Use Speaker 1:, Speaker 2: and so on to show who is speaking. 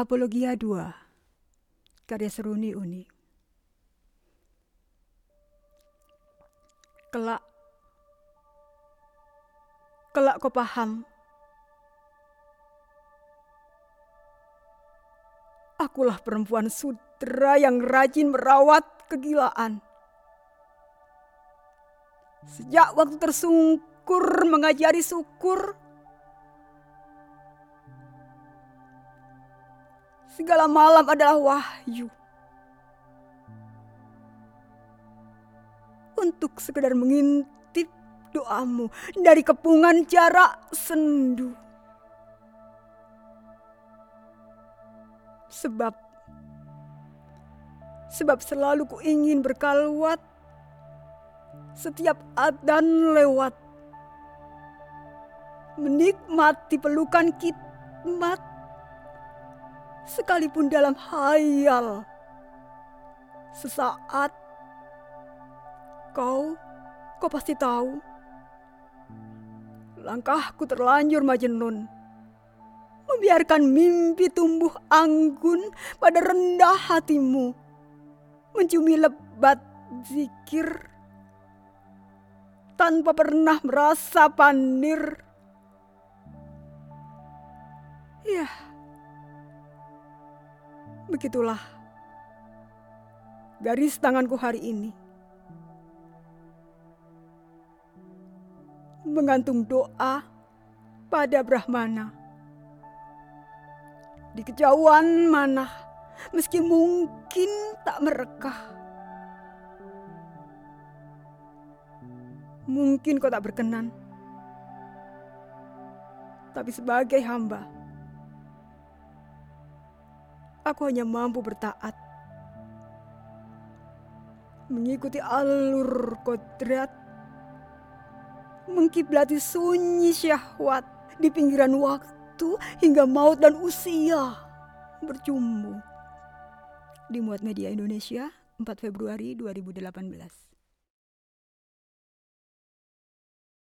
Speaker 1: Apologia 2 Karya Seruni Uni. Kelak. Kelak kau paham. Akulah perempuan sutra yang rajin merawat kegilaan. Sejak waktu tersungkur mengajari syukur, segala malam adalah wahyu. Untuk sekedar mengintip doamu dari kepungan jarak sendu. Sebab sebab selalu ku ingin berkalwat setiap adan lewat menikmati pelukan kitmat sekalipun dalam hayal sesaat kau kau pasti tahu. Langkahku terlanjur majnun. Membiarkan mimpi tumbuh anggun pada rendah hatimu, mencumi lebat zikir tanpa pernah merasa panir. Ya, begitulah garis tanganku hari ini. Menggantung doa pada Brahmana di kejauhan mana, meski mungkin tak merekah. Mungkin kau tak berkenan, tapi sebagai hamba, aku hanya mampu bertaat, mengikuti alur kodrat, mengkiblati sunyi syahwat di pinggiran waktu hingga maut dan usia berjumbu. Dimuat Media Indonesia 4 Februari 2018.